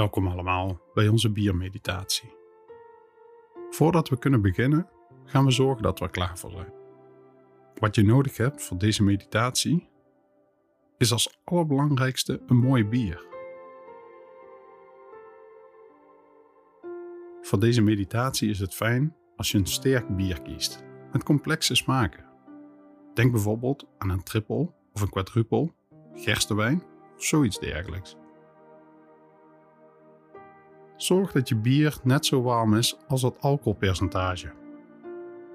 Welkom allemaal bij onze biermeditatie. Voordat we kunnen beginnen, gaan we zorgen dat we klaar voor zijn. Wat je nodig hebt voor deze meditatie is als allerbelangrijkste een mooi bier. Voor deze meditatie is het fijn als je een sterk bier kiest met complexe smaken. Denk bijvoorbeeld aan een triple of een quadruple, gerstewijn of zoiets dergelijks. Zorg dat je bier net zo warm is als het alcoholpercentage.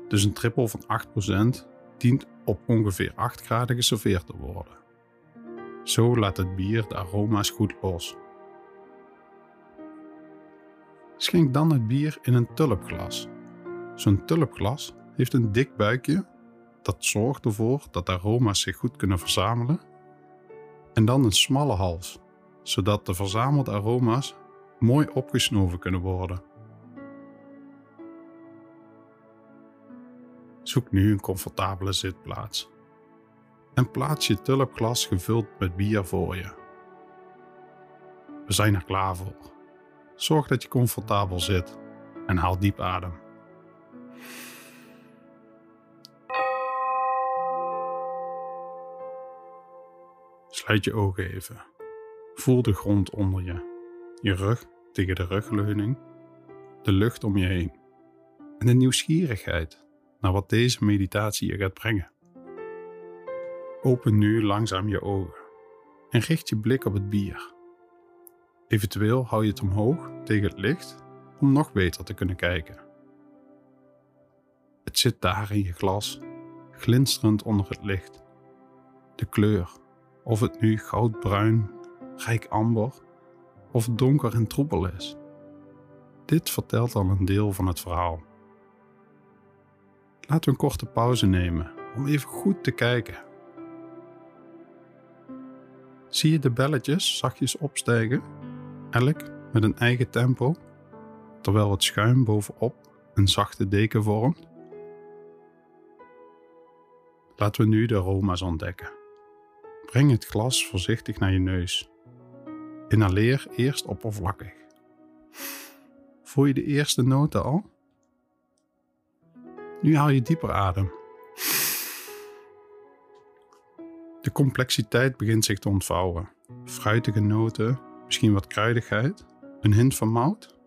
Dus een triple van 8% dient op ongeveer 8 graden geserveerd te worden. Zo laat het bier de aroma's goed los. Schenk dan het bier in een tulpglas. Zo'n tulpglas heeft een dik buikje dat zorgt ervoor dat de aroma's zich goed kunnen verzamelen. En dan een smalle hals, zodat de verzamelde aroma's mooi opgesnoven kunnen worden. Zoek nu een comfortabele zitplaats en plaats je tulpglas gevuld met bier voor je. We zijn er klaar voor. Zorg dat je comfortabel zit en haal diep adem. Sluit je ogen even. Voel de grond onder je je rug tegen de rugleuning, de lucht om je heen en de nieuwsgierigheid naar wat deze meditatie je gaat brengen. Open nu langzaam je ogen en richt je blik op het bier. Eventueel hou je het omhoog tegen het licht om nog beter te kunnen kijken. Het zit daar in je glas, glinsterend onder het licht. De kleur, of het nu goudbruin, rijk amber of donker en troebel is. Dit vertelt al een deel van het verhaal. Laten we een korte pauze nemen om even goed te kijken. Zie je de belletjes zachtjes opstijgen, elk met een eigen tempo, terwijl het schuim bovenop een zachte deken vormt? Laten we nu de aroma's ontdekken. Breng het glas voorzichtig naar je neus Inhaleer eerst oppervlakkig. Voel je de eerste noten al? Nu haal je dieper adem. De complexiteit begint zich te ontvouwen. Fruitige noten, misschien wat kruidigheid, een hint van mout.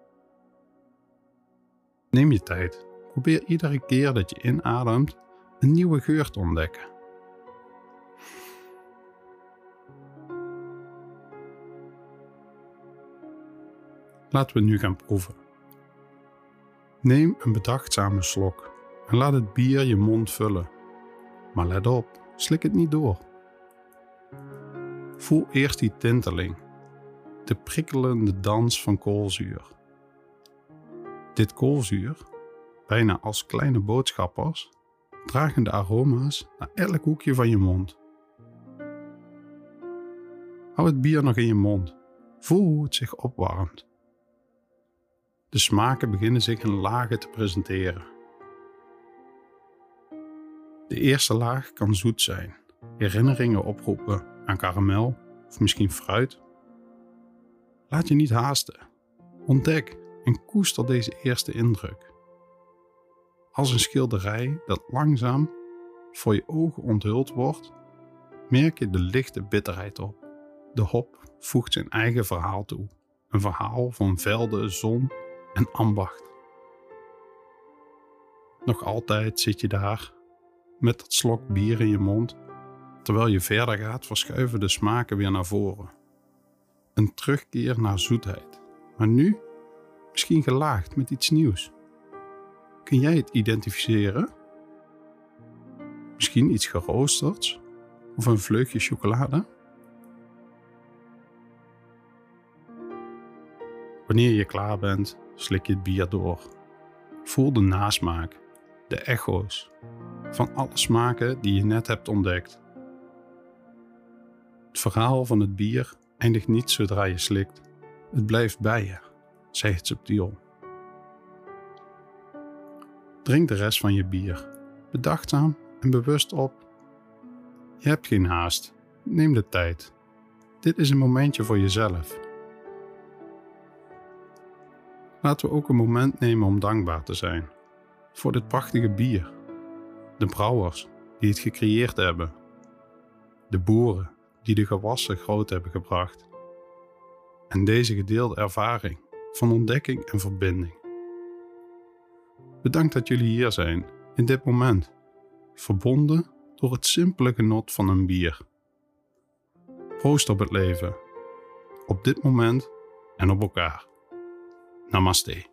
Neem je tijd. Probeer iedere keer dat je inademt een nieuwe geur te ontdekken. Laten we nu gaan proeven. Neem een bedachtzame slok en laat het bier je mond vullen. Maar let op, slik het niet door. Voel eerst die tinteling, de prikkelende dans van koolzuur. Dit koolzuur, bijna als kleine boodschappers, dragen de aroma's naar elk hoekje van je mond. Hou het bier nog in je mond. Voel hoe het zich opwarmt. De smaken beginnen zich in lagen te presenteren. De eerste laag kan zoet zijn, herinneringen oproepen aan karamel of misschien fruit. Laat je niet haasten. Ontdek en koester deze eerste indruk. Als een schilderij dat langzaam voor je ogen onthuld wordt, merk je de lichte bitterheid op. De hop voegt zijn eigen verhaal toe. Een verhaal van velden, zon en ambacht. Nog altijd zit je daar met dat slok bier in je mond. Terwijl je verder gaat, verschuiven de smaken weer naar voren. Een terugkeer naar zoetheid, maar nu misschien gelaagd met iets nieuws. Kun jij het identificeren? Misschien iets geroosterds of een vleugje chocolade? Wanneer je klaar bent, slik je het bier door. Voel de nasmaak, de echo's van alle smaken die je net hebt ontdekt. Het verhaal van het bier eindigt niet zodra je slikt. Het blijft bij je, zeg het subtiel. Drink de rest van je bier, bedachtzaam en bewust op. Je hebt geen haast, neem de tijd. Dit is een momentje voor jezelf Laten we ook een moment nemen om dankbaar te zijn voor dit prachtige bier, de brouwers die het gecreëerd hebben, de boeren die de gewassen groot hebben gebracht en deze gedeelde ervaring van ontdekking en verbinding. Bedankt dat jullie hier zijn in dit moment, verbonden door het simpele genot van een bier. Proost op het leven, op dit moment en op elkaar. Namaste.